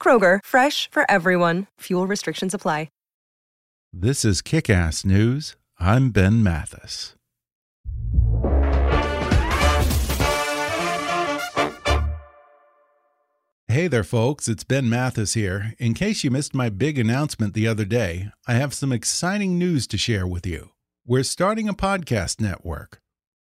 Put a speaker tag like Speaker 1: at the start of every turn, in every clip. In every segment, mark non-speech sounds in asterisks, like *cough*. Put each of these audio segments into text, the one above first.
Speaker 1: Kroger, fresh for everyone. Fuel restrictions apply.
Speaker 2: This is Kick Ass News. I'm Ben Mathis. Hey there, folks. It's Ben Mathis here. In case you missed my big announcement the other day, I have some exciting news to share with you. We're starting a podcast network.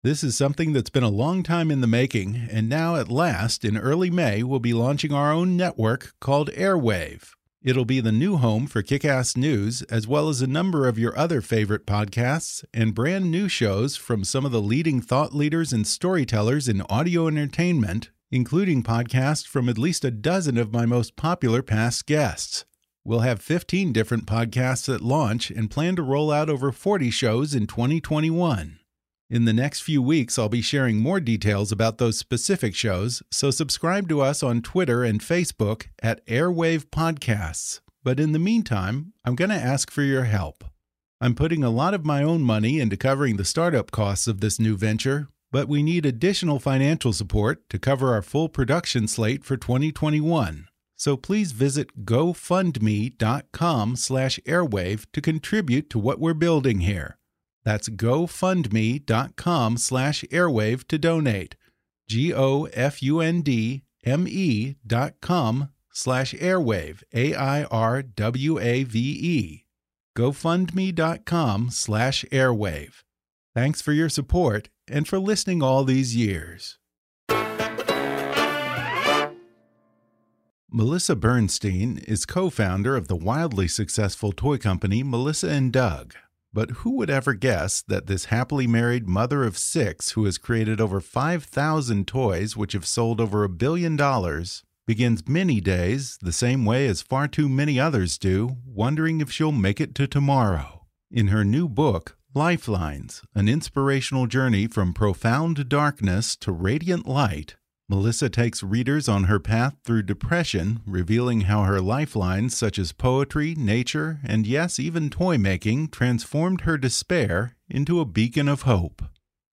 Speaker 2: This is something that's been a long time in the making, and now at last, in early May, we'll be launching our own network called Airwave. It'll be the new home for Kickass News, as well as a number of your other favorite podcasts and brand new shows from some of the leading thought leaders and storytellers in audio entertainment, including podcasts from at least a dozen of my most popular past guests. We'll have 15 different podcasts at launch and plan to roll out over 40 shows in 2021. In the next few weeks, I'll be sharing more details about those specific shows, so subscribe to us on Twitter and Facebook at Airwave Podcasts. But in the meantime, I'm going to ask for your help. I'm putting a lot of my own money into covering the startup costs of this new venture, but we need additional financial support to cover our full production slate for 2021. So please visit gofundme.com/airwave to contribute to what we're building here. That's gofundme.com slash airwave to donate. G O F U N D M E dot com slash airwave. A I R W A V E. GoFundMe.com slash airwave. Thanks for your support and for listening all these years. Melissa Bernstein is co founder of the wildly successful toy company Melissa and Doug. But who would ever guess that this happily married mother of six, who has created over 5,000 toys which have sold over a billion dollars, begins many days the same way as far too many others do, wondering if she'll make it to tomorrow? In her new book, Lifelines An Inspirational Journey from Profound Darkness to Radiant Light, Melissa takes readers on her path through depression, revealing how her lifelines such as poetry, nature, and yes, even toy making transformed her despair into a beacon of hope.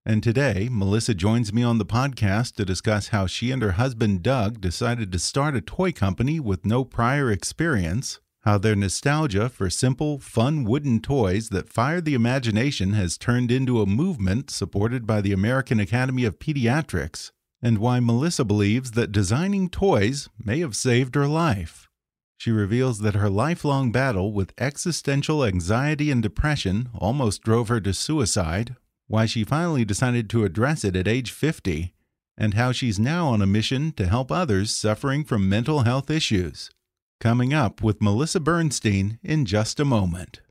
Speaker 2: And today, Melissa joins me on the podcast to discuss how she and her husband Doug decided to start a toy company with no prior experience, how their nostalgia for simple, fun wooden toys that fire the imagination has turned into a movement supported by the American Academy of Pediatrics and why Melissa believes that designing toys may have saved her life. She reveals that her lifelong battle with existential anxiety and depression almost drove her to suicide, why she finally decided to address it at age 50, and how she's now on a mission to help others suffering from mental health issues. Coming up with Melissa Bernstein in just a moment.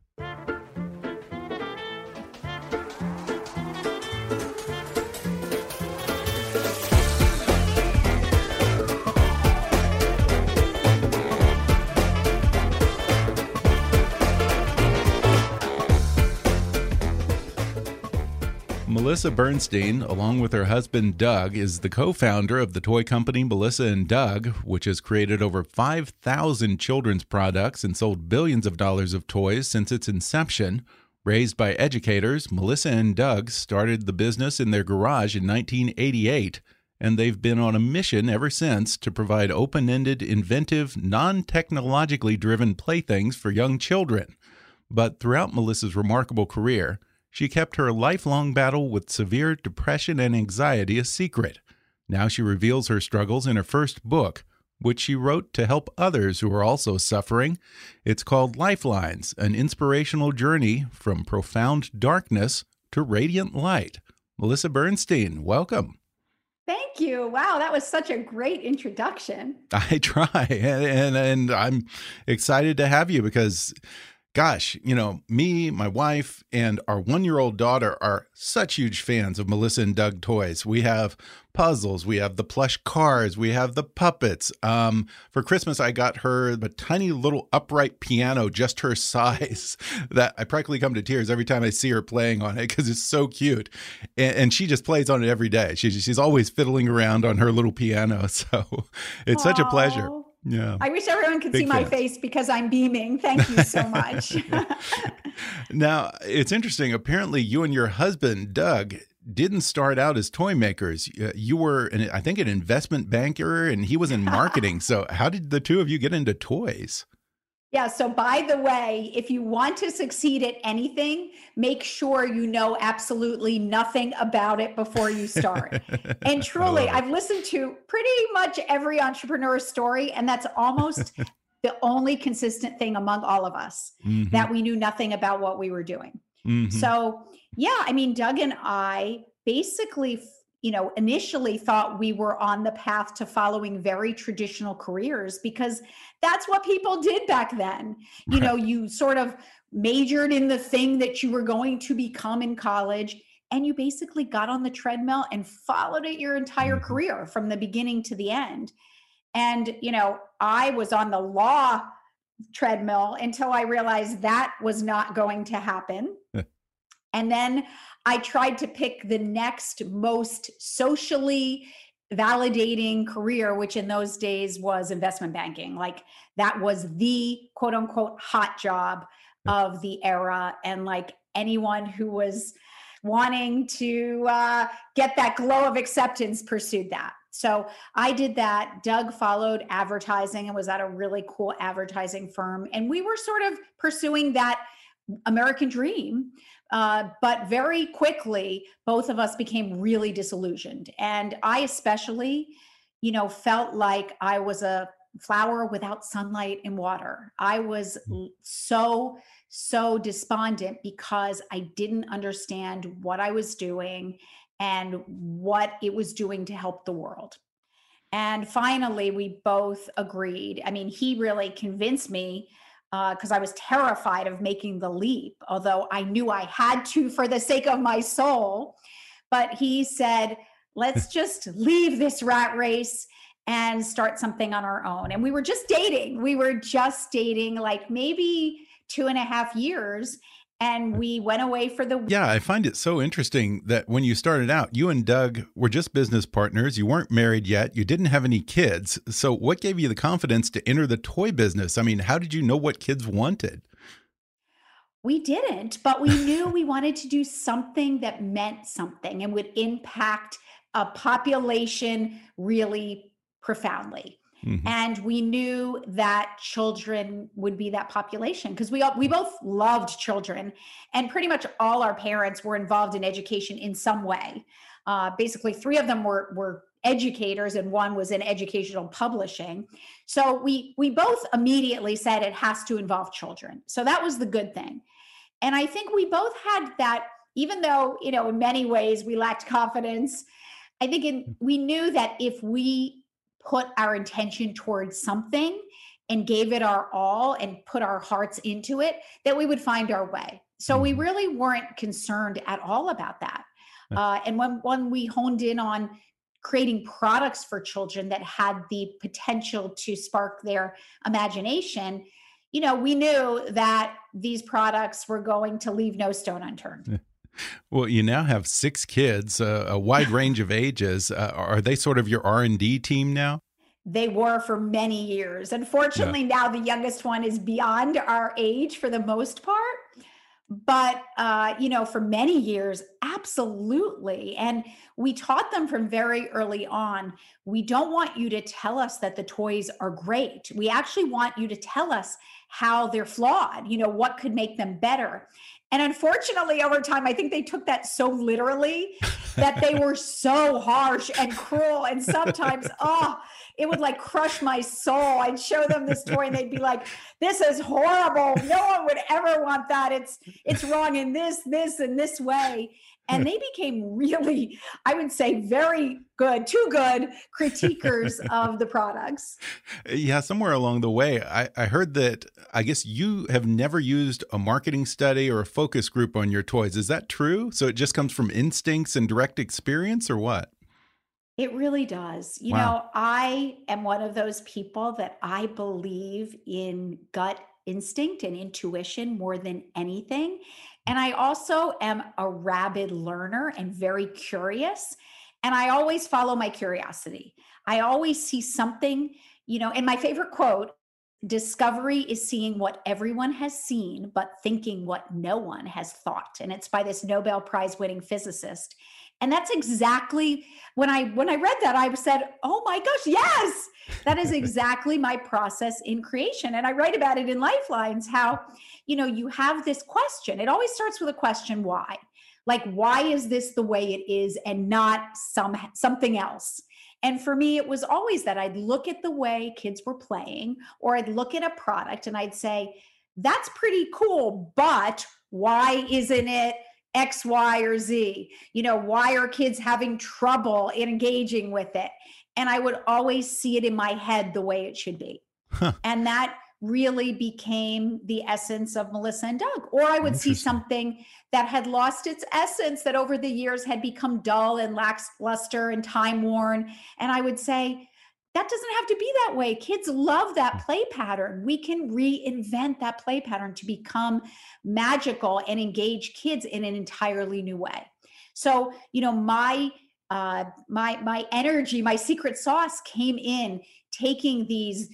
Speaker 2: Melissa Bernstein, along with her husband Doug, is the co founder of the toy company Melissa and Doug, which has created over 5,000 children's products and sold billions of dollars of toys since its inception. Raised by educators, Melissa and Doug started the business in their garage in 1988, and they've been on a mission ever since to provide open ended, inventive, non technologically driven playthings for young children. But throughout Melissa's remarkable career, she kept her lifelong battle with severe depression and anxiety a secret. Now she reveals her struggles in her first book, which she wrote to help others who are also suffering. It's called Lifelines An Inspirational Journey from Profound Darkness to Radiant Light. Melissa Bernstein, welcome.
Speaker 3: Thank you. Wow, that was such a great introduction. *laughs*
Speaker 2: I try, and, and, and I'm excited to have you because gosh, you know, me, my wife, and our one year old daughter are such huge fans of Melissa and Doug toys. We have puzzles, we have the plush cars, we have the puppets. Um, for Christmas, I got her a tiny little upright piano, just her *laughs* size, that I practically come to tears every time I see her playing on it because it's so cute. And, and, she just plays on it every day. She, she's always fiddling around on her little piano. *laughs* So it's Aww. such a pleasure.
Speaker 3: Yeah. I wish everyone could Big see my face because I'm beaming. Thank you so *laughs* much. *laughs*
Speaker 2: now, it's interesting. Apparently, you and your husband, Doug, didn't start out as toy makers. Uh, you were, an, I think, an investment banker, and he was in *laughs* marketing. so, how did the two of you get into toys?
Speaker 3: Yeah. So, by the way, if you want to succeed at anything, make sure you know absolutely nothing about it before you start. *laughs* and truly, I've listened to pretty much every entrepreneur's story, and that's almost *laughs* the only consistent thing among all of us mm-hmm. that we knew nothing about what we were doing. Mm-hmm. So, yeah, I mean, Doug and I basically you know, initially thought we were on the path to following very traditional careers because that's what people did back then. You know, you sort of majored in the thing that you were going to become in college and you basically got on the treadmill and followed it your entire mm-hmm. career from the beginning to the end. And, you know, I was on the law treadmill until I realized that was not going to happen. And then I tried to pick the next most socially validating career, which in those days was investment banking. Like that was the quote unquote hot job of the era. And like anyone who was wanting to uh, get that glow of acceptance pursued that. So I did that. Doug followed advertising and was at a really cool advertising firm. And we were sort of pursuing that American dream. Uh, but very quickly, both of us became really disillusioned. And I, especially, you know, felt like I was a flower without sunlight and water. I was mm. so, so despondent because I didn't understand what I was doing and what it was doing to help the world. And finally, we both agreed. I mean, he really convinced me because uh, I was terrified of making the leap, although I knew I had to for the sake of my soul. But he said, let's *laughs* just leave this rat race and start something on our own. And we were just dating. We were just dating like maybe two and a half years and we went away for the
Speaker 2: yeah i find it so interesting that when you started out you and doug were just business partners. You weren't married yet. You didn't have any kids. So what gave you the confidence to enter the toy business? I mean how did you know what kids wanted?
Speaker 3: We didn't but we knew we wanted to do something that meant something and would impact a population really profoundly Mm-hmm. And we knew that children would be that population because we all, we both loved children, and pretty much all our parents were involved in education in some way. Uh, basically, three of them were were educators, and one was in educational publishing. So we we both immediately said it has to involve children. So that was the good thing, and I think we both had that. Even though you know, in many ways we lacked confidence, I think in, mm. we knew that if we put our intention towards something and gave it our all and put our hearts into it, that we would find our way. So we mm-hmm. really weren't concerned at all about that. Uh, and when when we honed in on creating products for children that had the potential to spark their imagination, you know, we knew that these products were going to leave no stone unturned.
Speaker 2: Well, you now have six kids, uh, a wide *laughs* range of ages. Uh, are they sort of your R and D team now?
Speaker 3: They were for many years. Unfortunately, yeah. now the youngest one is beyond our age for the most part. But uh, you know, for many years, Absolutely. And we taught them from very early on we don't want you to tell us that the toys are great. We actually want you to tell us how they're flawed, you know, what could make them better. And unfortunately, over time, I think they took that so literally that they were so harsh and cruel. And sometimes, *laughs* oh, it would like crush my soul. I'd show them this toy and they'd be like, this is horrible. No one would ever want that. It's it's wrong in this, this, and this way and they became really i would say very good too good critiquers *laughs* of the products.
Speaker 2: Yeah somewhere along the way I, I, heard that i guess you have never used a marketing study or a focus group on your toys. Is that true? So it just comes from instincts and direct experience or what?
Speaker 3: It really does. You wow. know i am one of those people that i believe in gut instinct and intuition more than anything and I also am a rabid learner and very curious. And I always follow my curiosity. I always see something, you know, and my favorite quote discovery is seeing what everyone has seen, but thinking what no one has thought. And it's by this Nobel Prize winning physicist. And that's exactly when I when I read that I said, "Oh my gosh, yes. That is exactly my process in creation." And I write about it in Lifelines how, you know, you have this question. It always starts with a question why? Like why is this the way it is and not some something else? And for me, it was always that I'd look at the way kids were playing, or I'd look at a product and I'd say, that's pretty cool, but why isn't it X, Y, or Z? You know, why are kids having trouble engaging with it? And I would always see it in my head the way it should be. Huh. And that really became the essence of Melissa and Doug. Or I would see something that had lost its essence, that over the years had become dull and lackluster and time worn. And I would say, that doesn't have to be that way. Kids love that mm. play pattern. We can reinvent that play pattern to become magical and engage kids in an entirely new way. So, you know, my uh, my my energy, my secret sauce came in taking these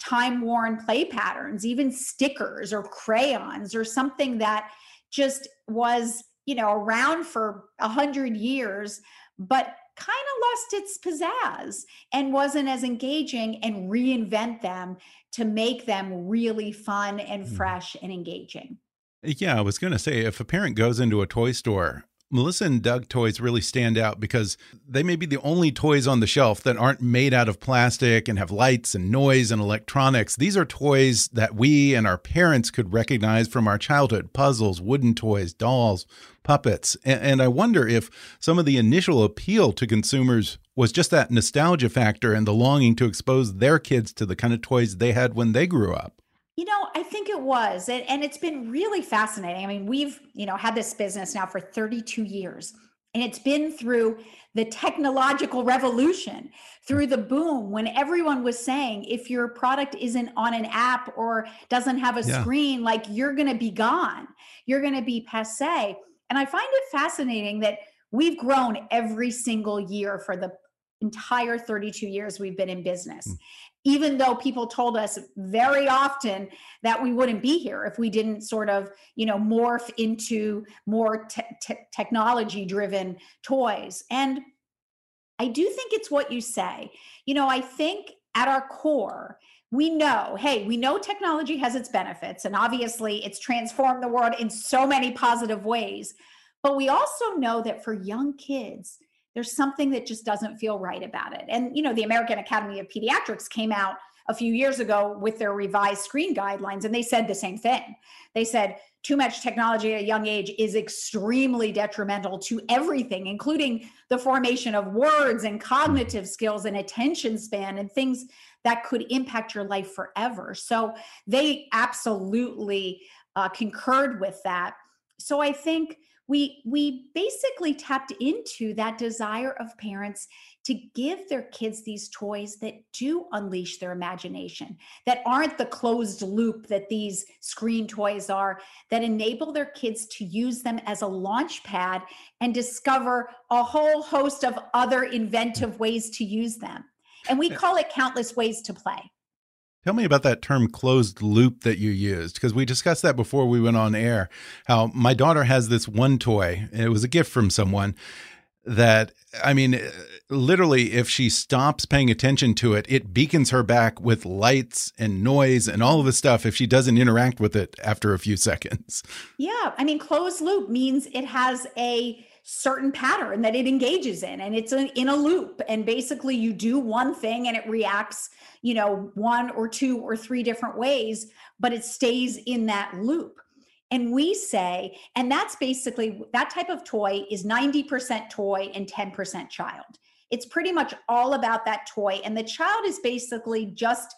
Speaker 3: time worn play patterns, even stickers or crayons or something that just was you know around for a hundred years, but kind of lost its pizzazz and wasn't as engaging and reinvent them to make them really fun and hmm. fresh and engaging.
Speaker 2: Yeah, I was going to say if a parent goes into a toy store Melissa and Doug toys really stand out because they may be the only toys on the shelf that aren't made out of plastic and have lights and noise and electronics. These are toys that we and our parents could recognize from our childhood puzzles, wooden toys, dolls, puppets. And, I wonder if some of the initial appeal to consumers was just that nostalgia factor and the longing to expose their kids to the kind of toys they had when they grew up.
Speaker 3: You know, I think it was. And, and it's been really fascinating. I mean, we've, you know, had this business now for 32 years. And it's been through the technological revolution, through the boom when everyone was saying, if your product isn't on an app or doesn't have a yeah. screen, like you're going to be gone, you're going to be passe. And I find it fascinating that we've grown every single year for the entire 32 years we've been in business. Mm even though people told us very often that we wouldn't be here if we didn't sort of you know morph into more te- te- technology driven toys. And i do think it's what you say. You know i think at our core we know hey we know technology has its benefits and obviously it's transformed the world in so many positive ways. But we also know that for young kids there's something that just doesn't feel right about it. And, you know, the American Academy of Pediatrics came out a few years ago with their revised screen guidelines, and they said the same thing. They said too much technology at a young age is extremely detrimental to everything, including the formation of words and cognitive skills and attention span and things that could impact your life forever. So they absolutely uh, concurred with that. So I think we we basically tapped into that desire of parents to give their kids these toys that do unleash their imagination that aren't the closed loop that these screen toys are that enable their kids to use them as a launch pad and discover a whole host of other inventive ways to use them. And we call it countless ways to play
Speaker 2: Tell me about that term closed loop that you used, because we discussed that before we went on air. How my daughter has this one toy, it was a gift from someone that, I mean, literally, if she stops paying attention to it, it beacons her back with lights and noise and all of the stuff if she doesn't interact with it after a few *laughs* seconds.
Speaker 3: Yeah. I mean, closed loop means it has a certain pattern that it engages in and it's in a loop and basically you do one thing and it reacts you know one or two or three different ways but it stays in that loop. And we say and that's basically that type of toy is 90% toy and 10% child. It's pretty much all about that toy and the child is basically just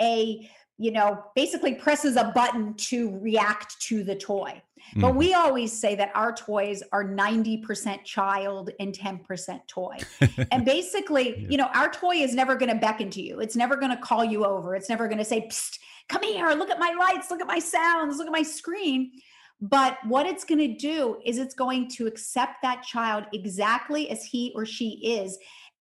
Speaker 3: a you know basically presses a button to react to the toy Mm. But we always say that our toys are 90% child and 10% toy. and *laughs* basically, yeah. you know, our toy is never going to beckon to you. It's never going to call you over. It's never going to say, come here, look at my lights, look at my sounds, look at my screen. But what it's going to do is it's going to accept that child exactly as he or she is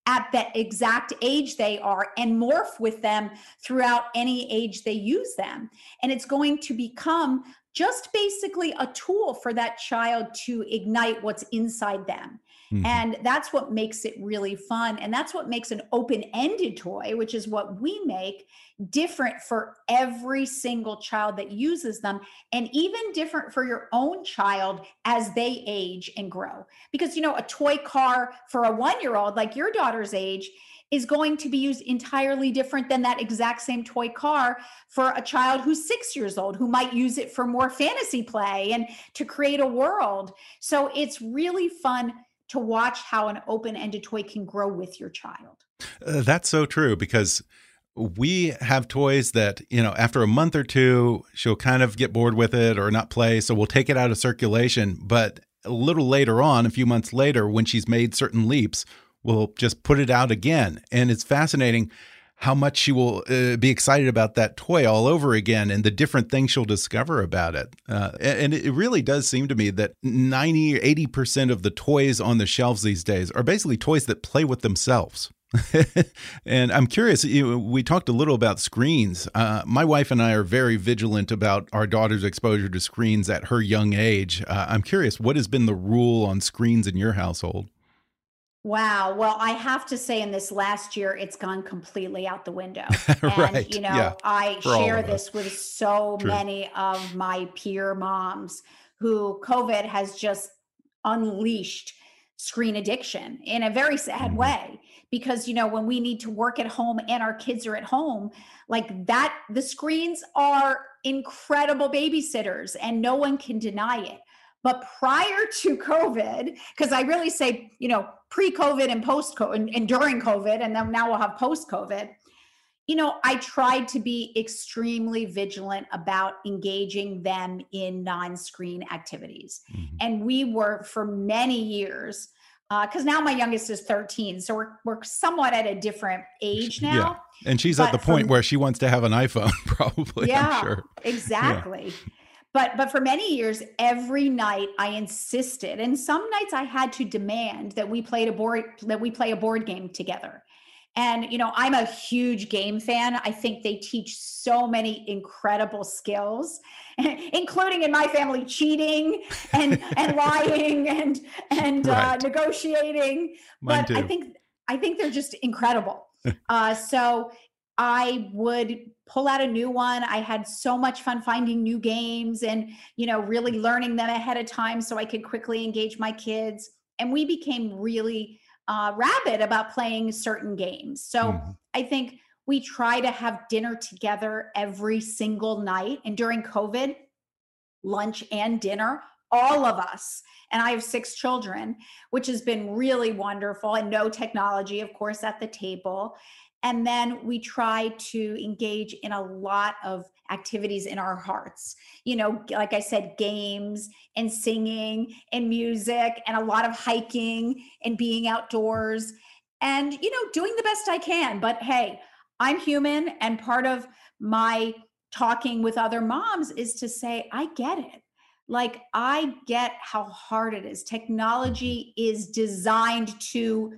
Speaker 3: at that exact age they are and morph with them throughout any age they use them. And it's going to become just basically a tool for that child to ignite what's inside them. Mm-hmm. And that's what makes it really fun. And that's what makes an open ended toy, which is what we make, different for every single child that uses them, and even different for your own child as they age and grow. Because, you know, a toy car for a one year old, like your daughter's age, is going to be used entirely different than that exact same toy car for a child who's six years old who might use it for more fantasy play and to create a world. So it's really fun to watch how an open ended toy can grow with your child.
Speaker 2: Uh, that's so true because we have toys that, you know, after a month or two, she'll kind of get bored with it or not play. So we'll take it out of circulation. But a little later on, a few months later, when she's made certain leaps, will just put it out again. And it's fascinating how much she will uh, be excited about that toy all over again and the different things she'll discover about it. Uh, and it really does seem to me that 90 or 80% of the toys on the shelves these days are basically toys that play with themselves. *laughs* and I'm curious, you we talked a little about screens. Uh, my wife and I are very vigilant about our daughter's exposure to screens at her young age. Uh, I'm curious, what has been the rule on screens in your household?
Speaker 3: Wow. Well, I have to say, in this last year, it's gone completely out the window. *laughs*
Speaker 2: right.
Speaker 3: And, you know,
Speaker 2: yeah.
Speaker 3: I For share this with so True. many of my peer moms who COVID has just unleashed screen addiction in a very sad mm-hmm. way. Because, you know, when we need to work at home and our kids are at home, like that, the screens are incredible babysitters and no one can deny it. But prior to COVID, because I really say, you know, pre COVID and post COVID and, and during COVID, and then now we'll have post COVID, you know, I tried to be extremely vigilant about engaging them in non screen activities. Mm-hmm. And we were for many years, because uh, now my youngest is 13 so we're, we're somewhat at a different age now yeah.
Speaker 2: and she's but at the point where she wants to have an iphone *laughs* probably yeah sure.
Speaker 3: exactly yeah but but for many years every night i insisted and some nights i had to demand that we played a board that we play a board game together and you know i'm a huge game fan i think they teach so many incredible skills *laughs* including in my family cheating and and *laughs* lying and and uh, right. uh, negotiating Mine but too. i think i think they're just incredible *laughs* uh, so I would pull out a new one. I had so much fun finding new games and, you know, really learning them ahead of time so I could quickly engage my kids. And we became really uh, rabid about playing certain games. So mm-hmm. I think we try to have dinner together every single night. And during COVID, lunch and dinner, all of us. And I have six children, which has been really wonderful, and no technology, of course, at the table. And then we try to engage in a lot of activities in our hearts. You know, like I said, games and singing and music and a lot of hiking and being outdoors and, you know, doing the best I can. But hey, I'm human. And part of my talking with other moms is to say, I get it. Like, I get how hard it is. Technology is designed to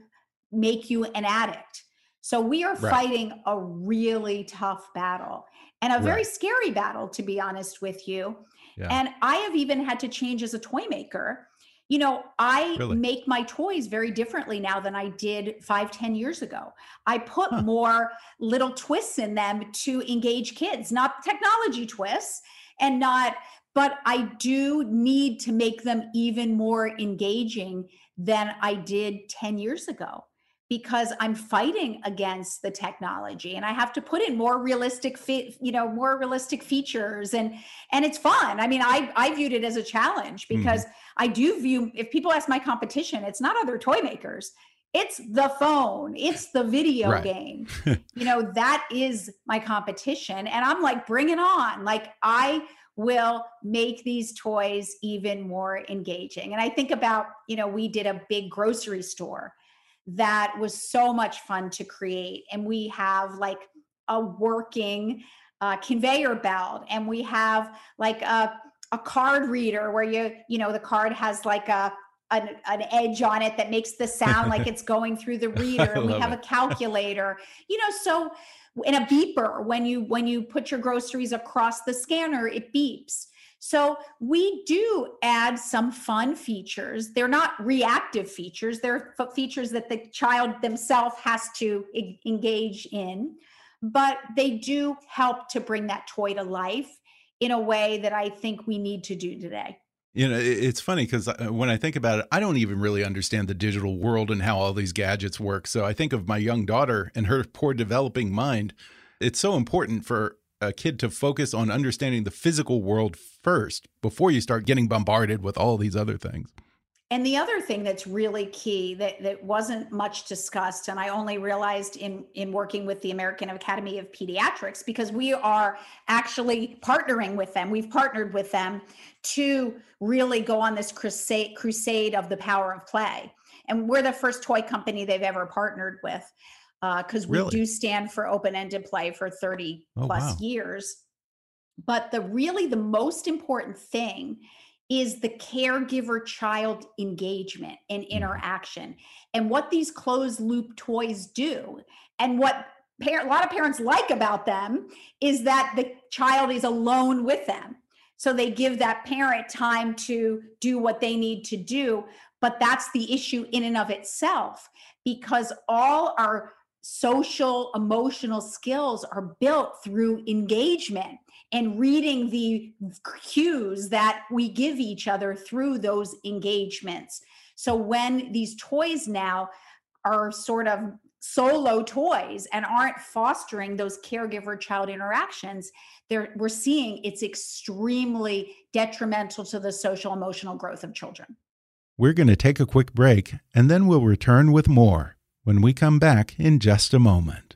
Speaker 3: make you an addict So we are right. fighting a really tough battle and a very right. scary battle, to be honest with you. Yeah. And I have even had to change as a toy maker. You know, I really? make my toys very differently now than I did five, ten years ago. I put huh. more little twists in them to engage kids, not technology twists and not, but I do need to make them even more engaging than I did 10 years ago because I'm fighting against the technology and I have to put in more realistic fit, you know, more realistic features and and it's fun. I mean, I I viewed it as a challenge because mm-hmm. I do view if people ask my competition, it's not other toy makers. It's the phone. It's the video right. game. *laughs* you know, that is my competition and I'm like bring it on. Like I will make these toys even more engaging. And I think about, you know, we did a big grocery store that was so much fun to create. And we have like a working uh, conveyor belt, and we have like a, a card reader where you, you know, the card has like a an, an, edge on it that makes the sound like it's *laughs* going through the reader and we have it. a calculator you know so in a beeper when you when you put your groceries across the scanner it beeps so we do add some fun features. They're not reactive features, they're features that the child themselves has to engage in, but they do help to bring that toy to life in a way that I think we need to do today.
Speaker 2: You know, it's funny because uh, when I think about it, I don't even really understand the digital world and how all these gadgets work. So I think of my young daughter and her poor developing mind. It's so important for a kid to focus on understanding the physical world first before you start getting bombarded with all these other things.
Speaker 3: And the other thing that's really key that, that wasn't much discussed, and I only realized in, in working with the American Academy of Pediatrics, because we are actually partnering with them. We've partnered with them to really go on this crusade, crusade of the power of play. And we're the first toy company they've ever partnered with because uh, we really? do stand for open-ended play for 30 oh, plus wow. years but the really the most important thing is the caregiver child engagement and mm-hmm. interaction and what these closed loop toys do and what par- a lot of parents like about them is that the child is alone with them so they give that parent time to do what they need to do but that's the issue in and of itself because all our social emotional skills are built through engagement and reading the cues that we give each other through those engagements. So when these toys now are sort of solo toys and aren't fostering those caregiver child interactions there we're seeing it's extremely detrimental to the social emotional growth of children
Speaker 2: we're going to take a quick break and then we'll return with more when we come back in just a moment.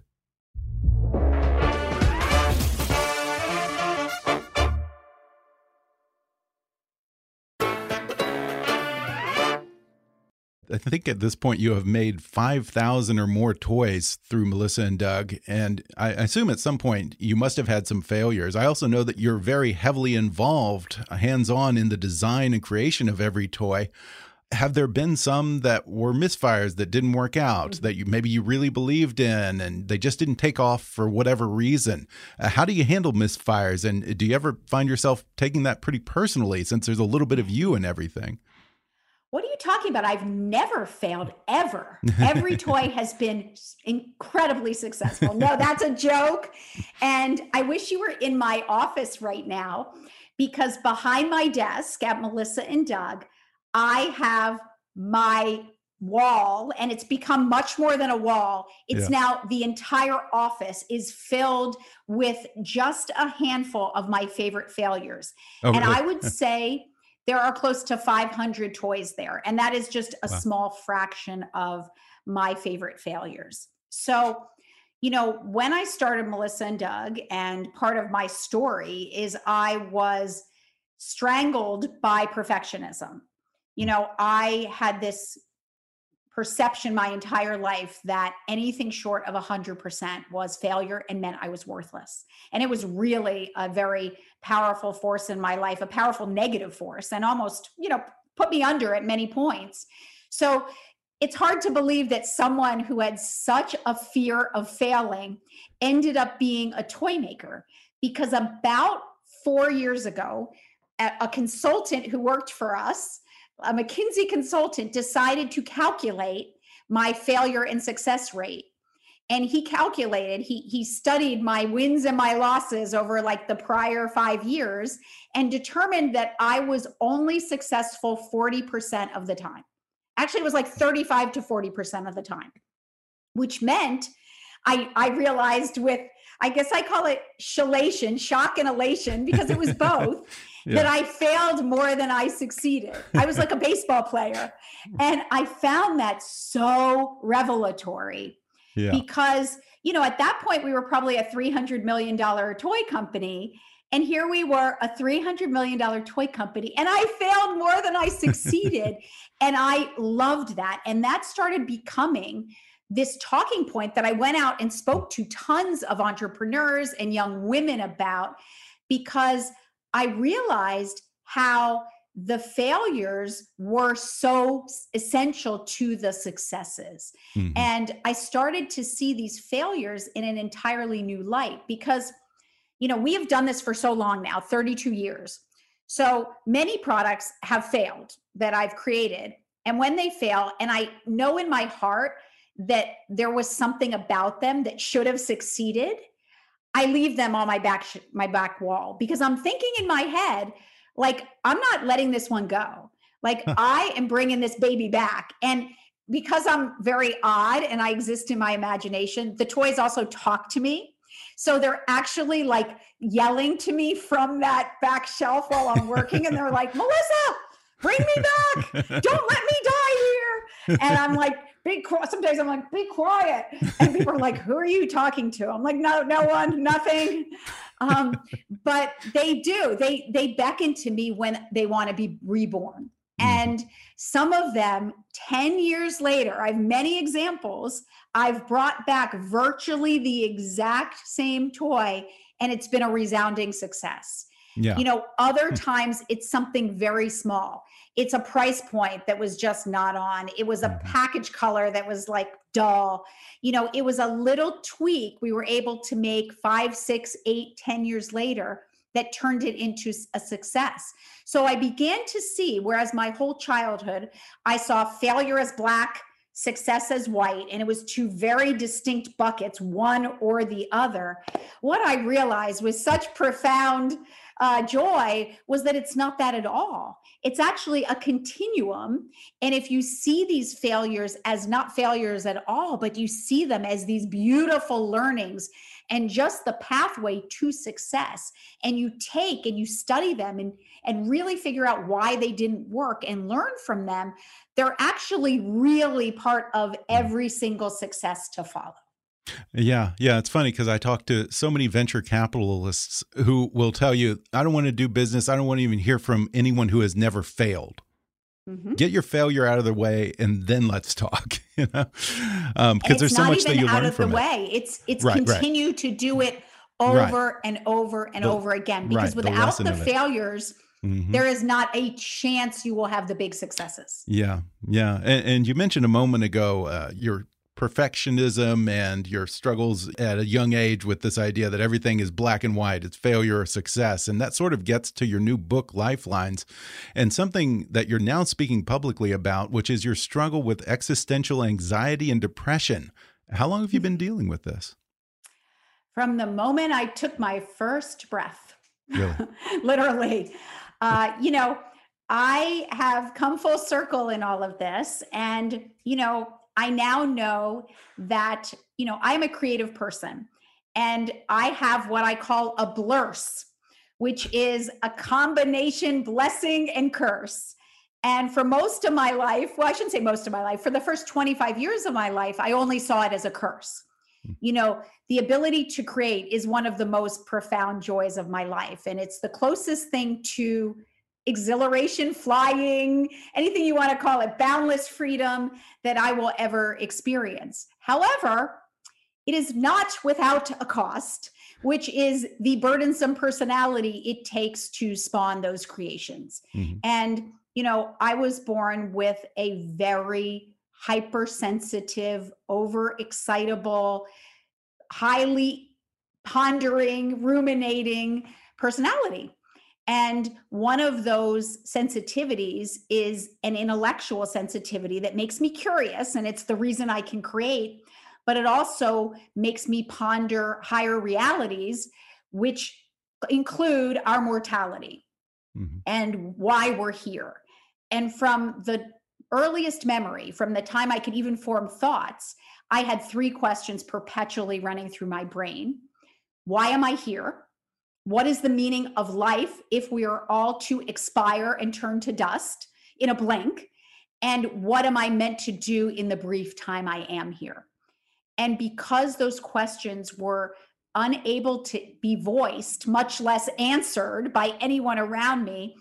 Speaker 2: I think at this point you have made 5,000 or more toys through Melissa and Doug. And I assume at some point you must have had some failures. I also know that you're very heavily involved, hands on in the design and creation of every toy have there been some that were misfires that didn't work out mm-hmm. that you maybe you really believed in and they just didn't take off for whatever reason uh, how do you handle misfires and do you ever find yourself taking that pretty personally since there's a little bit of you in everything
Speaker 3: what are you talking about? I've never failed ever. *laughs* Every toy has been incredibly successful. No, that's a joke. And I wish you were in my office right now because behind my desk at Melissa and Doug, I have my wall and it's become much more than a wall it's yeah. now the entire office is filled with just a handful of my favorite failures oh, and really? i would *laughs* say there are close to 500 toys there and that is just a wow. small fraction of my favorite failures so you know when i started melissa and doug and part of my story is i was strangled by perfectionism you know, I had this perception my entire life that anything short of 100% was failure and meant I was worthless. And it was really a very powerful force in my life, a powerful negative force, and almost, you know, put me under at many points. So, it's hard to believe that someone who had such a fear of failing ended up being a toy maker because about four years ago, a consultant who worked for us, a McKinsey consultant, decided to calculate my failure and success rate. And he calculated, he, he studied my wins and my losses over like the prior five years and determined that I was only successful 40% of the time. Actually, it was like 35 to 40% of the time, which meant I, I realized with, I guess I call it shalation, shock and elation, because it was *laughs* both. Yeah. That I failed more than I succeeded. I was like a *laughs* baseball player. And I found that so revelatory yeah. because, you know, at that point, we were probably a $300 million toy company. And here we were, a $300 million toy company, and I failed more than I succeeded. *laughs* and I loved that. And that started becoming this talking point that I went out and spoke to tons of entrepreneurs and young women about because I realized how the failures were so essential to the successes. Mm-hmm. And I started to see these failures in an entirely new light because, you know, we have done this for so long now 32 years. So many products have failed that I've created. And when they fail, and I know in my heart that there was something about them that should have succeeded, I leave them on my back my back wall because I'm thinking in my head, like i'm not letting this one go. Like *laughs* i am bringing this baby back. And because i'm very odd and i exist in my imagination the toys also talk to me. So they're actually like yelling to me from that back shelf while i'm working and they're like *laughs* melissa bring me back. Don't let me die and i'm *laughs* like be quiet. Sometimes I'm like, be quiet. And people are like, who are you talking to? I'm like, no, no one, nothing. Um, but they do. They they beckon to me when they want to be reborn. Mm-hmm. And some of them 10 years later, I have many examples. I've brought back virtually the exact same toy, and it's been a resounding success. Yeah. You know, other hmm. times it's something very small it's a price point that was just not on it was a mm-hmm. package color that was like dull you know it was a little tweak we were able to make five six eight ten years later that turned it into a success so i began to see whereas my whole childhood i saw failure as black success as white and it was two very distinct buckets one or the other what i realized with such profound uh, joy was that it's not that at all. It's actually a continuum. And if you see these failures as not failures at all, but you see them as these beautiful learnings and just the pathway to success, and you take and you study them and, and really figure out why they didn't work and learn from them, they're actually really part of every single success to follow.
Speaker 2: Yeah, yeah, it's funny because I talk to so many venture capitalists who will tell you, I don't want to do business. I don't want to even hear from anyone who has never failed. Mm -hmm. Get your failure out of the way, and then let's talk. *laughs* You know, because um, there's so much that you learn from
Speaker 3: it. way. It's it's right, continue right. to do it over right. and over and the, over again. Because without the, the failures, Mm -hmm. there is not a chance you will have the big successes.
Speaker 2: Yeah, yeah, and, and you mentioned a moment ago uh, your perfectionism and your struggles at a young age with this idea that everything is black and white, it's failure or success. And that sort of gets to your new book, Lifelines, and something that you're now speaking publicly about, which is your struggle with existential anxiety and depression. How long have you been dealing with this?
Speaker 3: From the moment I took my first breath, really? *laughs* literally. Uh, you know, I have come full circle in all of this. And, you know, I now know that, you know, I'm a creative person and I have what I call a blurse, which is a combination blessing and curse. And for most of my life, well, I shouldn't say most of my life, for the first 25 years of my life, I only saw it as a curse. Hmm. You know, the ability to create is one of the most profound joys of my life. And it's the closest thing to exhilaration, flying, anything you want to call it, boundless freedom that I will ever experience. However, it is not without a cost, which is the burdensome personality it takes to spawn those creations. Mm-hmm. And, you know, I was born with a very hypersensitive, overexcitable, highly pondering, ruminating personality. And one of those sensitivities is an intellectual sensitivity that makes me curious. And it's the reason I can create, but it also makes me ponder higher realities, which include our mortality mm-hmm. and why we're here. And from the earliest memory, from the time I could even form thoughts, I had three questions perpetually running through my brain Why am I here? What is the meaning of life if we are all to expire and turn to dust in a blink? And what am I meant to do in the brief time I am here? And because those questions were unable to be voiced, much less answered by anyone around me,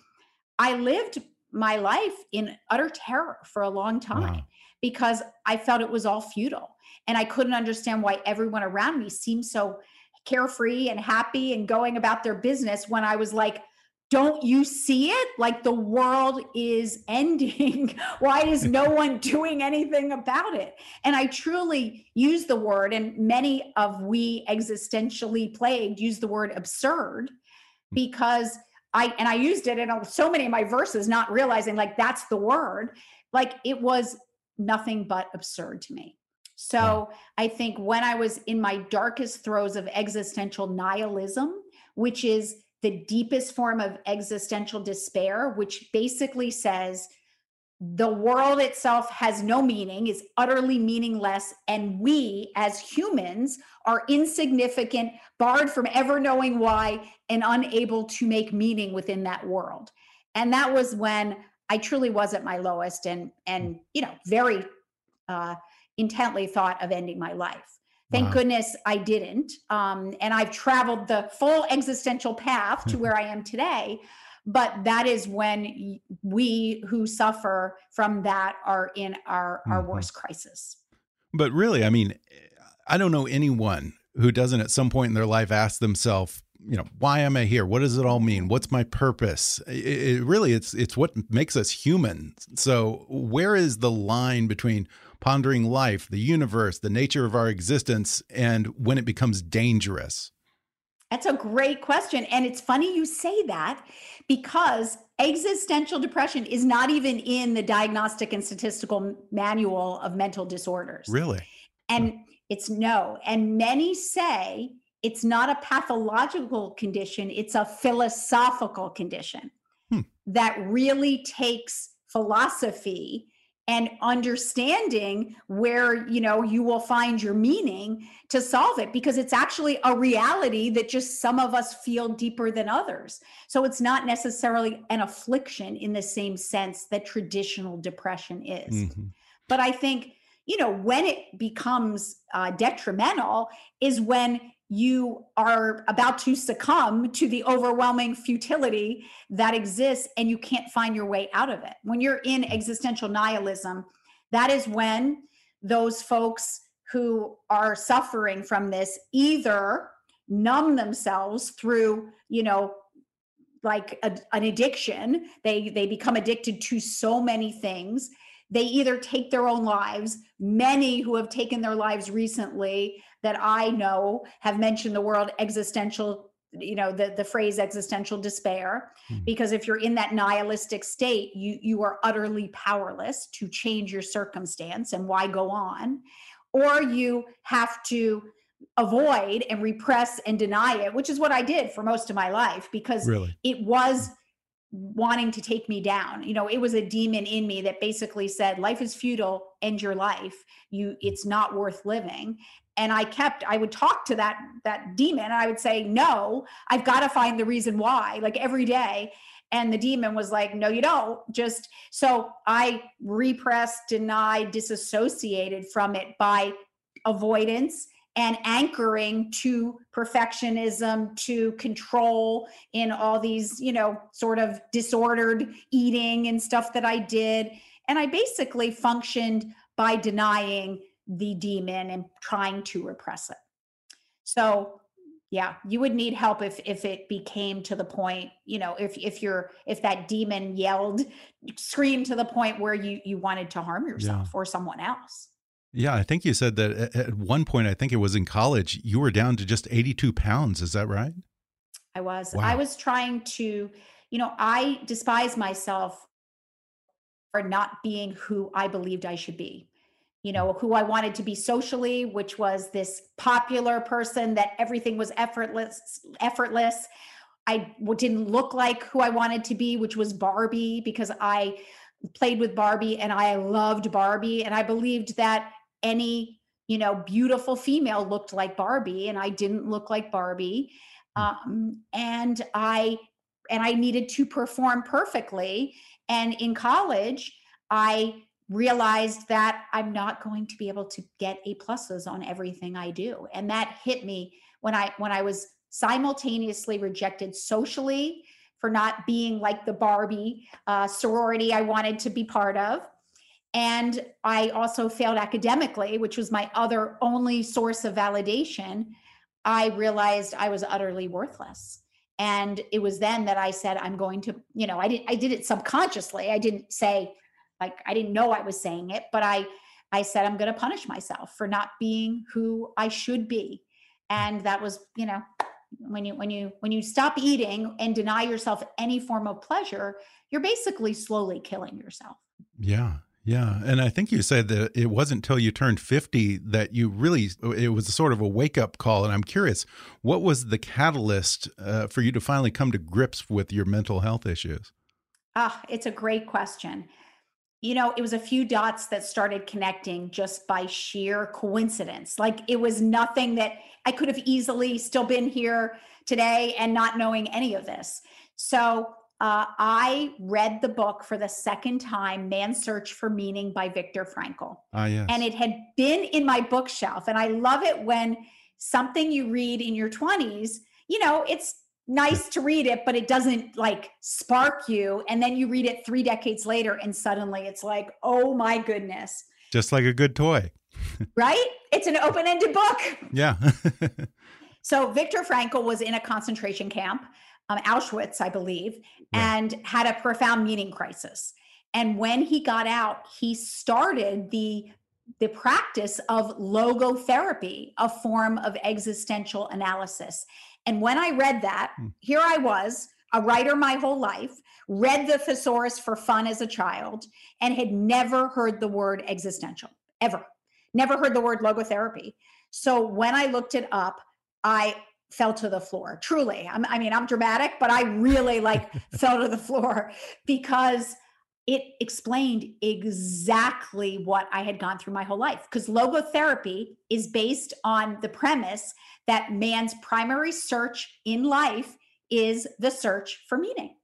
Speaker 3: I lived my life in utter terror for a long time wow. because I felt it was all futile. And I couldn't understand why everyone around me seemed so carefree and happy and going about their business when I was like, don't you see it? Like the world is *laughs* ending. Why is no *laughs* one doing anything about it? And I truly use the word, and many of we existentially plagued use the word absurd hmm. because I, and I used it in so many of my verses, not realizing like that's the word. Like it was nothing but absurd to me. So yeah. I think when I was in my darkest throes of existential nihilism, which is the deepest form of existential despair, which basically says the world itself has no meaning, is utterly meaningless, and we as humans are insignificant, barred from ever knowing why, and unable to make meaning within that world. And that was when I truly was at my lowest and and you know very uh, intently thought of ending my life. Thank wow. goodness I didn't. Um, and I've traveled the full existential path to where *laughs* I am today. But that is when we who suffer from that are in our, our mm-hmm. worst crisis.
Speaker 2: But really, I mean, I don't know anyone who doesn't at some point in their life ask themselves, you know, why am I here? What does it all mean? What's my purpose? It, it really, it's it's what makes us human. So, where is the line between pondering life, the universe, the nature of our existence, and when it becomes dangerous?
Speaker 3: That's a great question. And it's funny you say that because existential depression is not even in the diagnostic and statistical manual of mental disorders.
Speaker 2: Really?
Speaker 3: And it's no. And many say it's not a pathological condition, it's a philosophical condition hmm. that really takes philosophy and understanding where you know you will find your meaning to solve it because it's actually a reality that just some of us feel deeper than others so it's not necessarily an affliction in the same sense that traditional depression is mm-hmm. but i think you know when it becomes uh, detrimental is when you are about to succumb to the overwhelming futility that exists and you can't find your way out of it. When you're in existential nihilism, that is when those folks who are suffering from this either numb themselves through, you know, like a, an addiction, they they become addicted to so many things. They either take their own lives, many who have taken their lives recently that I know have mentioned the word existential you know the the phrase existential despair. Mm-hmm. because if you're in that nihilistic state you you are utterly powerless to change your circumstance and why go on. Or you have to avoid and repress and deny it which is what I did for most of my life because really? it was wanting to take me down. You know it was a demon in me that basically said life is futile. End your life. You it's not worth living and i kept i would talk to that that demon and i would say no i've got to find the reason why like every day. And the demon was like no you don't. Just so i repressed denied disassociated from it by avoidance and anchoring to perfectionism to control in all these you know sort of disordered eating and stuff that i did. And i basically functioned by denying the demon and trying to repress it. So yeah you would need help if if it became to the point you know if if you're if that demon yelled screamed to the point where you you wanted to harm yourself yeah. or someone else
Speaker 2: yeah i think you said that at one point i think it was in college you were down to just 82 pounds is that right
Speaker 3: i was wow. i was trying to you know i despise myself for not being who i believed i should be you know who i wanted to be socially which was this popular person that everything was effortless effortless i didn't look like who i wanted to be which was barbie because i played with barbie and i loved barbie and i believed that any you know beautiful female looked like barbie and i didn't look like barbie hmm. um, and i and i needed to perform perfectly and in college i realized that I'm not going to be able to get A pluses on everything I do. And that hit me when I when I was simultaneously rejected socially for not being like the Barbie uh, sorority I wanted to be part of. And I also failed academically, which was my other only source of validation. I realized I was utterly worthless. And it was then that I said, I'm going to, you know, I did I did it subconsciously. I didn't say, like I didn't know I was saying it, but I I said I'm going to punish myself for not being who I should be. And that was, you know, when you when you when you stop eating and deny yourself any form of pleasure, you're basically slowly killing yourself.
Speaker 2: Yeah. Yeah, and I think you said that it wasn't until you turned 50 that you really it was a sort of a wake-up call and I'm curious, what was the catalyst uh, for you to finally come to grips with your mental health issues?
Speaker 3: Ah, it's a great question you know, it was a few dots that started connecting just by sheer coincidence. Like it was nothing that I could have easily still been here today and not knowing any of this. So uh, I read the book for the second time, Man's Search for Meaning by Viktor Frankl.
Speaker 2: Ah, yes.
Speaker 3: And it had been in my bookshelf. And I love it when something you read in your 20s, you know, it's nice to read it, but it doesn't like spark you. And then you read it three decades later, and suddenly it's like, oh my goodness.
Speaker 2: Just like a good toy. *laughs*
Speaker 3: right? It's an open ended book.
Speaker 2: Yeah. *laughs*
Speaker 3: so Viktor Frankl was in a concentration camp, um, Auschwitz, I believe, and had a profound meaning crisis. And when he got out, he started the the practice of logotherapy, a form of existential analysis. And when I read that, hmm. here I was, a writer my whole life, read the thesaurus for fun as a child, and had never heard the word existential, ever. Never heard the word logotherapy. So when I looked it up, I fell to the floor. Truly. I'm, i mean, I'm dramatic, but I really like *laughs* fell to the floor because it explained exactly what I had gone through my whole life. Because logotherapy is based on the premise that man's primary search in life is the search for meaning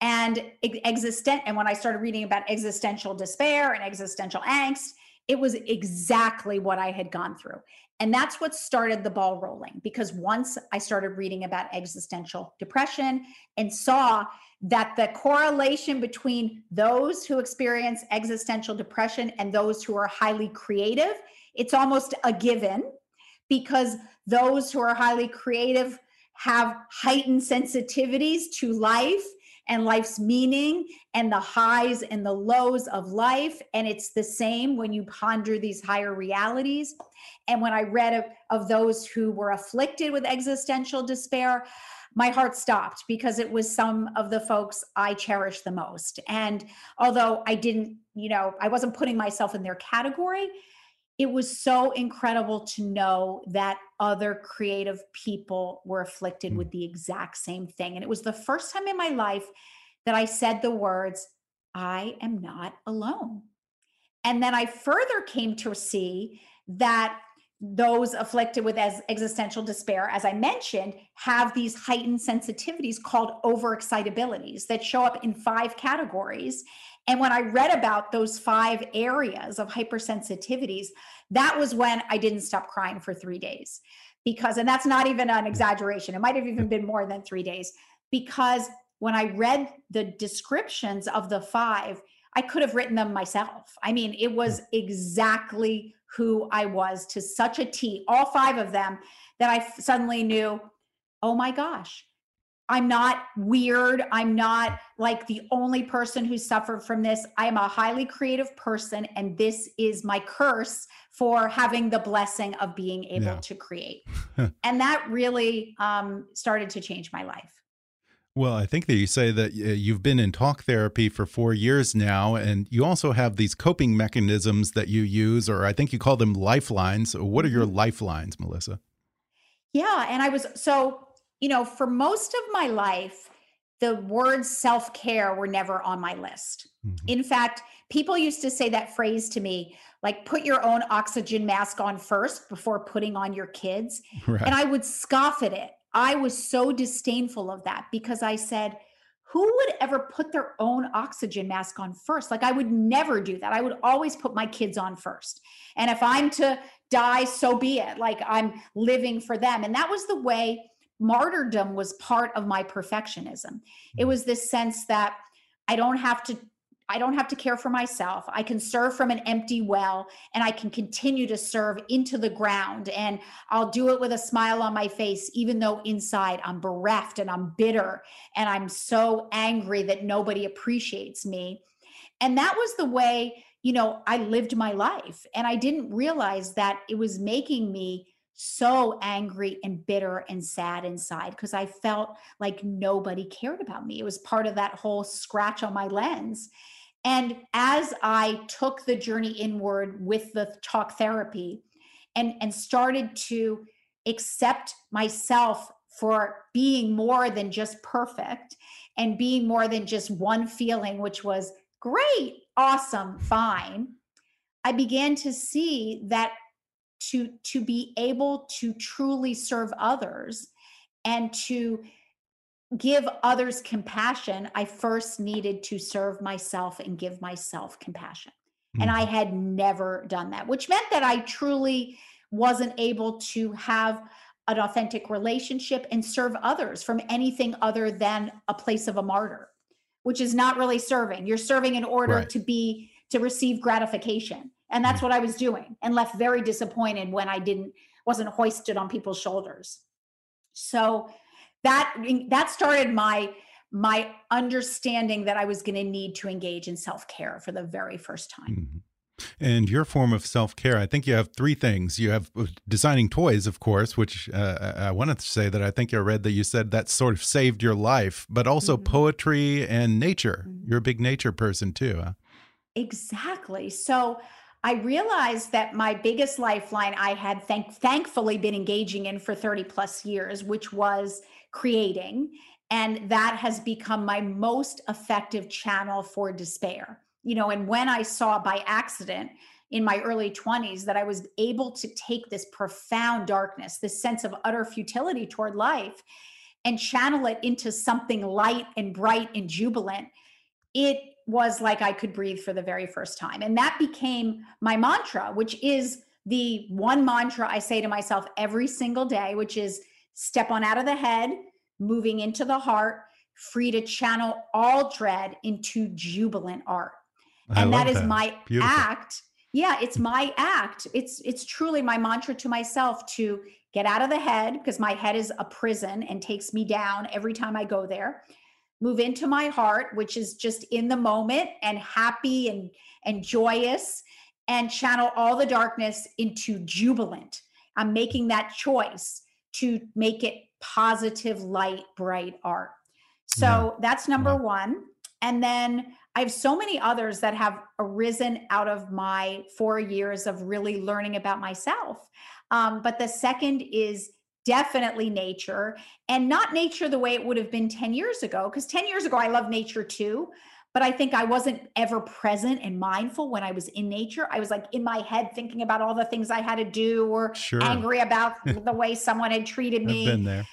Speaker 3: and existent and when i started reading about existential despair and existential angst it was exactly what i had gone through and that's what started the ball rolling because once i started reading about existential depression and saw that the correlation between those who experience existential depression and those who are highly creative it's almost a given because those who are highly creative have heightened sensitivities to life and life's meaning and the highs and the lows of life. And it's the same when you ponder these higher realities. And when I read of, of those who were afflicted with existential despair, my heart stopped because it was some of the folks I cherish the most. And although I didn't, you know, I wasn't putting myself in their category, it was so incredible to know that other creative people were afflicted mm. with the exact same thing. And it was the first time in my life that I said the words, I am not alone. And then I further came to see that those afflicted with as existential despair, as I mentioned, have these heightened sensitivities called overexcitabilities that show up in five categories. And when I read about those five areas of hypersensitivities, that was when I didn't stop crying for three days. Because, and that's not even an exaggeration, it might have even been more than three days. Because when I read the descriptions of the five, I could have written them myself. I mean, it was hmm. exactly who I was to such a T, all five of them, that I suddenly knew oh my gosh, I'm not weird. I'm not like the only person who suffered from this. I am a highly creative person, and this is my curse for having the blessing of being able yeah. to create. *laughs* and that really um, started to change my life.
Speaker 2: Well, I think that you say that you've been in talk therapy for four years now, and you also have these coping mechanisms that you use, or I think you call them lifelines. What are your mm-hmm. lifelines, Melissa?
Speaker 3: Yeah. And I was so you know, for most of my life, the words self care were never on my list. Mm-hmm. In fact, people used to say that phrase to me, like, put your own oxygen mask on first before putting on your kids. *laughs* Right. And I would scoff at it. I was so disdainful of that because I said, who would ever put their own oxygen mask on first? Like, I would never do that. I would always put my kids on first. And if I'm to die, so be it. Like, I'm living for them. And that was the way martyrdom was part of my perfectionism. It mm. was this sense that I don't have to I don't have to care for myself. I can serve from an empty well and I can continue to serve into the ground. And I'll do it with a smile on my face, even though inside I'm bereft and I'm bitter and I'm so angry that nobody appreciates me. And that was the way, you know, I lived my life. And I didn't realize that it was making me so angry and bitter and sad inside because I felt like nobody cared about me. It was part of that whole scratch on my lens. And as I took the journey inward with the talk therapy and, and started to accept myself for being more than just perfect and being more than just one feeling, which was great, awesome, fine, I began to see that to to be able to truly serve others and to give others compassion i first needed to serve myself and give myself compassion mm-hmm. and i mm-hmm. had never done that which meant that i truly wasn't able to have an authentic relationship and serve others from anything other than a place of a martyr which is not really serving you're serving in order right. to be to receive gratification and that's mm. what i was doing and left very disappointed when i didn't wasn't hoisted on people's shoulders so that that started my my understanding that i was going to need to engage in self-care for the very first time mm-hmm.
Speaker 2: And your form of self care, I think you have three things. You have uh, designing toys, of course, which uh, I wanted to say that I think I read that you said that sort of saved your life, but also mm -hmm. poetry and nature. Mm -hmm. You're a big nature person too. Huh?
Speaker 3: Exactly. So I realized that my biggest lifeline I had thank- thankfully been engaging in for 30 plus years, which was creating. And that has become my most effective channel for despair. You know, and when I saw by accident in my early 20s that I was able to take this profound darkness, this sense of utter futility toward life, and channel it into something light and bright and jubilant, it was like I could breathe for the very first time. And that became my mantra, which is the one mantra I say to myself every single day, which is step on out of the head, moving into the heart, free to channel all dread into jubilant art. I and that is that. my Beautiful. act. Yeah, it's my act. It's it's truly my mantra to myself to get out of the head because my head is a prison and takes me down every time I go there move into my heart which is just in the moment and happy and and joyous and channel all the darkness into jubilant i'm making that choice to make it positive light bright art so yeah. that's number yeah. 1 and then I have so many others that have arisen out of my four years of really learning about myself. Um, but the second is definitely nature and not nature the way it would have been 10 years ago because 10 years ago i love nature too but i think i wasn't ever present and mindful when i was in nature i was like in my head thinking about all the things i had to do or sure. angry about *laughs* the way someone had treated me
Speaker 2: I've been there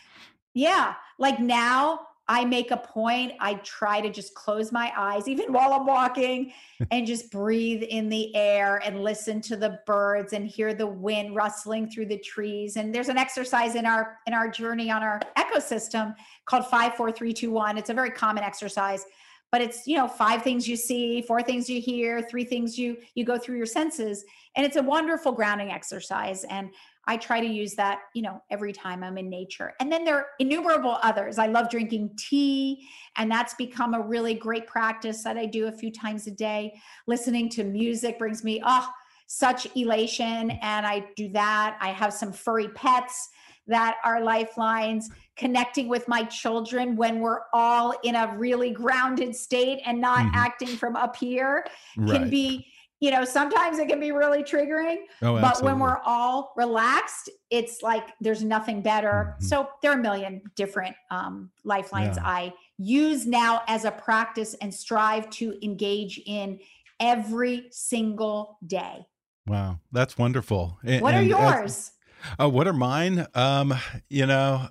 Speaker 3: yeah like now I make a point, I try to just close my eyes, even *laughs* while I'm walking, *laughs* and just breathe in the air and listen to the birds and hear the wind rustling through the trees. And there's an exercise in our in our journey on our ecosystem called five, four, three, two, one. It's a very common exercise, but it's you know five things you see, four things you hear, three things you you go through your senses, and it's a wonderful grounding exercise. And I try to use that, you know, every time I'm in nature. And then there are innumerable others. I love drinking tea, and that's become a really great practice that I do a few times a day. Listening to music brings me, oh, such elation. And I do that. I have some furry pets that are lifelines connecting with my children when we're all in a really grounded state and not mm-hmm. acting from up here right. can be you know sometimes it can be really triggering oh, but when we're all relaxed it's like there's nothing better mm-hmm. so there are a million different um, lifelines yeah. i use now as a practice and strive to engage in every single day
Speaker 2: wow that's wonderful
Speaker 3: and, what are yours
Speaker 2: uh, what are mine? Um, you know,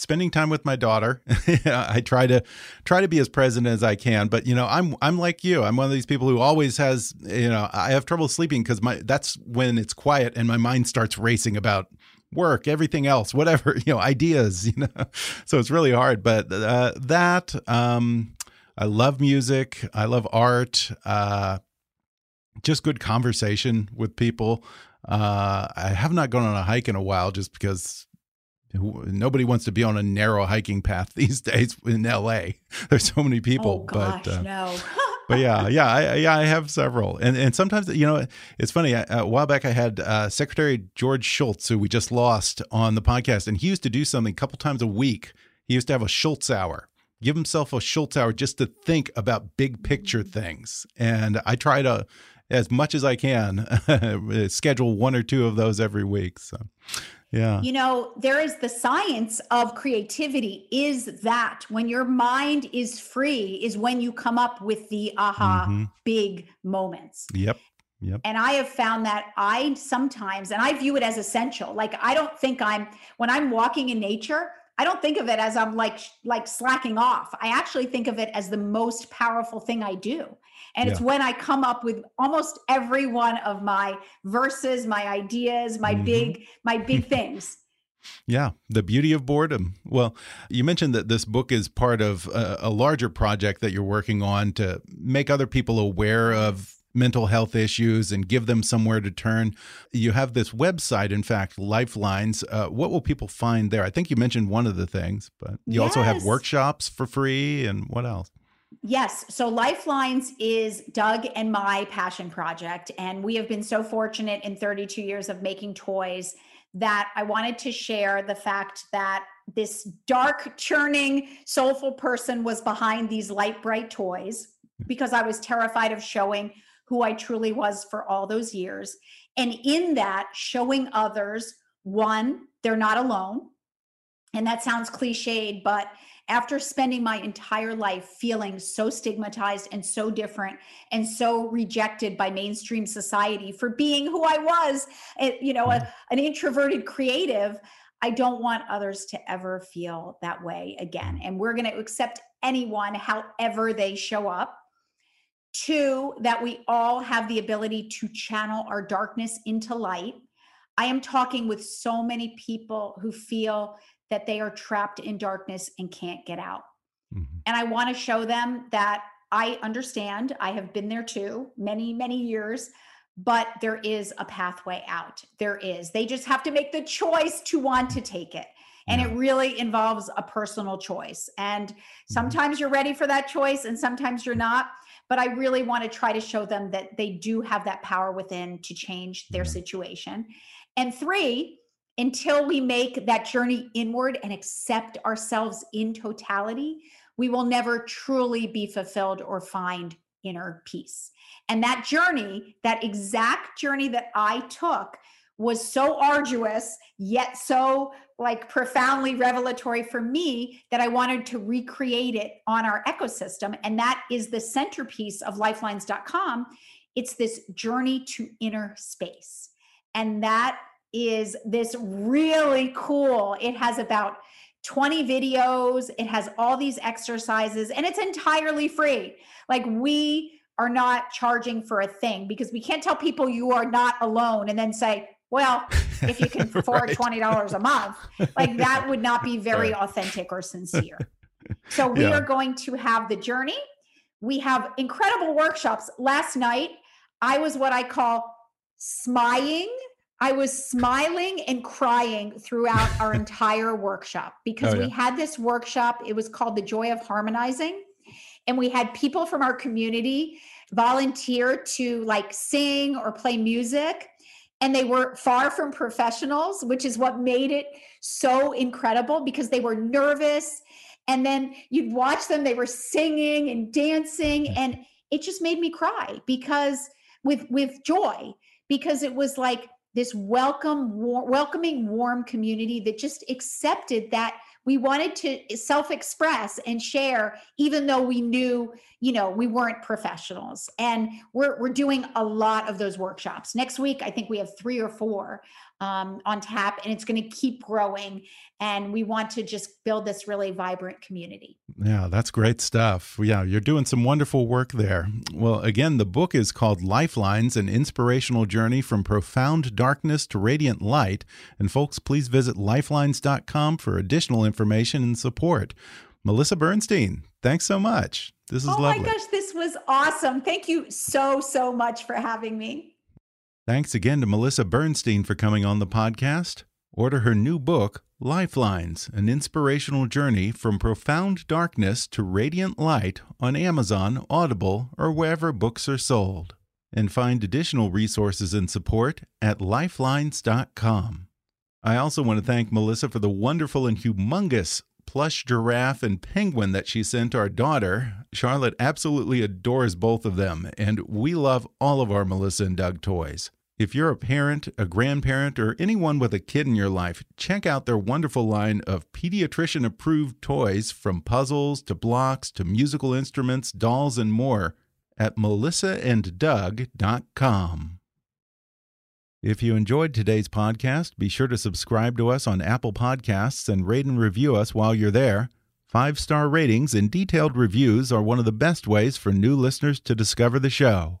Speaker 2: spending time with my daughter. *laughs* I try to try to be as present as I can, but you know, I'm I'm like you. I'm one of these people who always has, you know, I have trouble sleeping because my that's when it's quiet and my mind starts racing about work, everything else, whatever, *laughs* you know, ideas, you know. *laughs* So it's really hard, but uh, that um I love music, I love art, uh just good conversation with people. Uh, I have not gone on a hike in a while just because nobody wants to be on a narrow hiking path *laughs* these days in LA. *laughs* There's so many people.
Speaker 3: Oh, gosh,
Speaker 2: but, uh,
Speaker 3: no. *laughs*
Speaker 2: but yeah, yeah, I, yeah, I have several, and and sometimes you know it's funny. A while back, I had uh, Secretary George Shultz, who we just lost on the podcast, and he used to do something a couple times a week. He used to have a Shultz hour. Give himself a Shultz hour just to think about big picture things, and I try to as much as I can *laughs* schedule one or two of those every week. So, yeah.
Speaker 3: You know, there is the science of creativity is that when your mind is free is when you come up with the aha mm -hmm. big moments.
Speaker 2: Yep. Yep.
Speaker 3: And I have found that I sometimes, and I view it as essential. Like I don't think I'm when I'm walking in nature, I don't think of it as I'm like like slacking off. I actually think of it as the most powerful thing I do. And yeah. it's when I come up with almost every one of my verses, my ideas, my mm -hmm. big, my big *laughs* things.
Speaker 2: Yeah, the beauty of boredom. Well, you mentioned that this book is part of a, a, larger project that you're working on to make other people aware of mental health issues and give them somewhere to turn. You have this website, in fact, Lifelines. Uh, what will people find there? I think you mentioned one of the things, but you yes. also have workshops for free and what else?
Speaker 3: Yes. So Lifelines is Doug and my passion project. And we have been so fortunate in 32 years of making toys that I wanted to share the fact that this dark, churning, soulful person was behind these light, bright toys because I was terrified of showing who I truly was for all those years. And in that, showing others one, they're not alone. And that sounds cliched, but after spending my entire life feeling so stigmatized and so different and so rejected by mainstream society for being who I was, eh, you know, a, mm-hmm. an introverted creative, I don't want others to ever feel that way again. And we're going to accept anyone, however they show up. Two, that we all have the ability to channel our darkness into light. I am talking with so many people who feel that they are trapped in darkness and can't get out. Mm-hmm. And I want to show them that I understand. I have been there too, many, many years, but there is a pathway out. There is. They just have to make the choice to want to take it. And it really involves a personal choice. And mm-hmm. sometimes you're ready for that choice and sometimes you're not. But I really want to try to show them that they do have that power within to change their situation. And three, until we make that journey inward and accept ourselves in totality, we will never truly be fulfilled or find inner peace. And that journey, that exact journey that I took, was so arduous, yet so like profoundly revelatory for me that I wanted to recreate it on our ecosystem. And that is the centerpiece of lifelines.com. It's this journey to inner space. And that is this really cool. It has about 20 videos, it has all these exercises, and it's entirely free. Like we are not charging for a thing because we can't tell people you are not alone and then say, well, if you can *laughs* afford $20 a month, like that would not be very authentic or sincere. *laughs* So we yeah. are going to have the journey. We have incredible workshops. Last night, I was what I call smying I was smiling and crying throughout our *laughs* entire workshop because oh, yeah. we had this workshop. It was called The Joy of Harmonizing. And we had people from our community volunteer to like sing or play music. And they were far from professionals, which is what made it so incredible because they were nervous. And then you'd watch them, they were singing and dancing. And it just made me cry because with with joy because it was like this welcome war- welcoming warm community that just accepted that we wanted to self-express and share even though we knew you know we weren't professionals. And we're, we're doing a lot of those workshops. Next week i think we have three or four um, on tap and it's going to keep growing and we want to just build this really vibrant community.
Speaker 2: Yeah that's great stuff. Yeah you're doing some wonderful work there. Well again the book is called lifelines an inspirational journey from profound darkness to radiant light and folks please visit lifelines.com for additional information and support. Melissa bernstein thanks so much. This is oh lovely.
Speaker 3: my gosh this was awesome. Thank you so so much for having me
Speaker 2: Thanks again to Melissa Bernstein for coming on the podcast. Order her new book, Lifelines An Inspirational Journey from Profound Darkness to Radiant Light, on Amazon, Audible, or wherever books are sold. And find additional resources and support at lifelines.com. I also want to thank Melissa for the wonderful and humongous plush giraffe and penguin that she sent our daughter. Charlotte absolutely adores both of them, and we love all of our Melissa and Doug toys. If you're a parent, a grandparent, or anyone with a kid in your life, check out their wonderful line of pediatrician approved toys from puzzles to blocks to musical instruments, dolls, and more at melissaanddoug.com. If you enjoyed today's podcast, be sure to subscribe to us on Apple Podcasts and rate and review us while you're there. Five star ratings and detailed reviews are one of the best ways for new listeners to discover the show.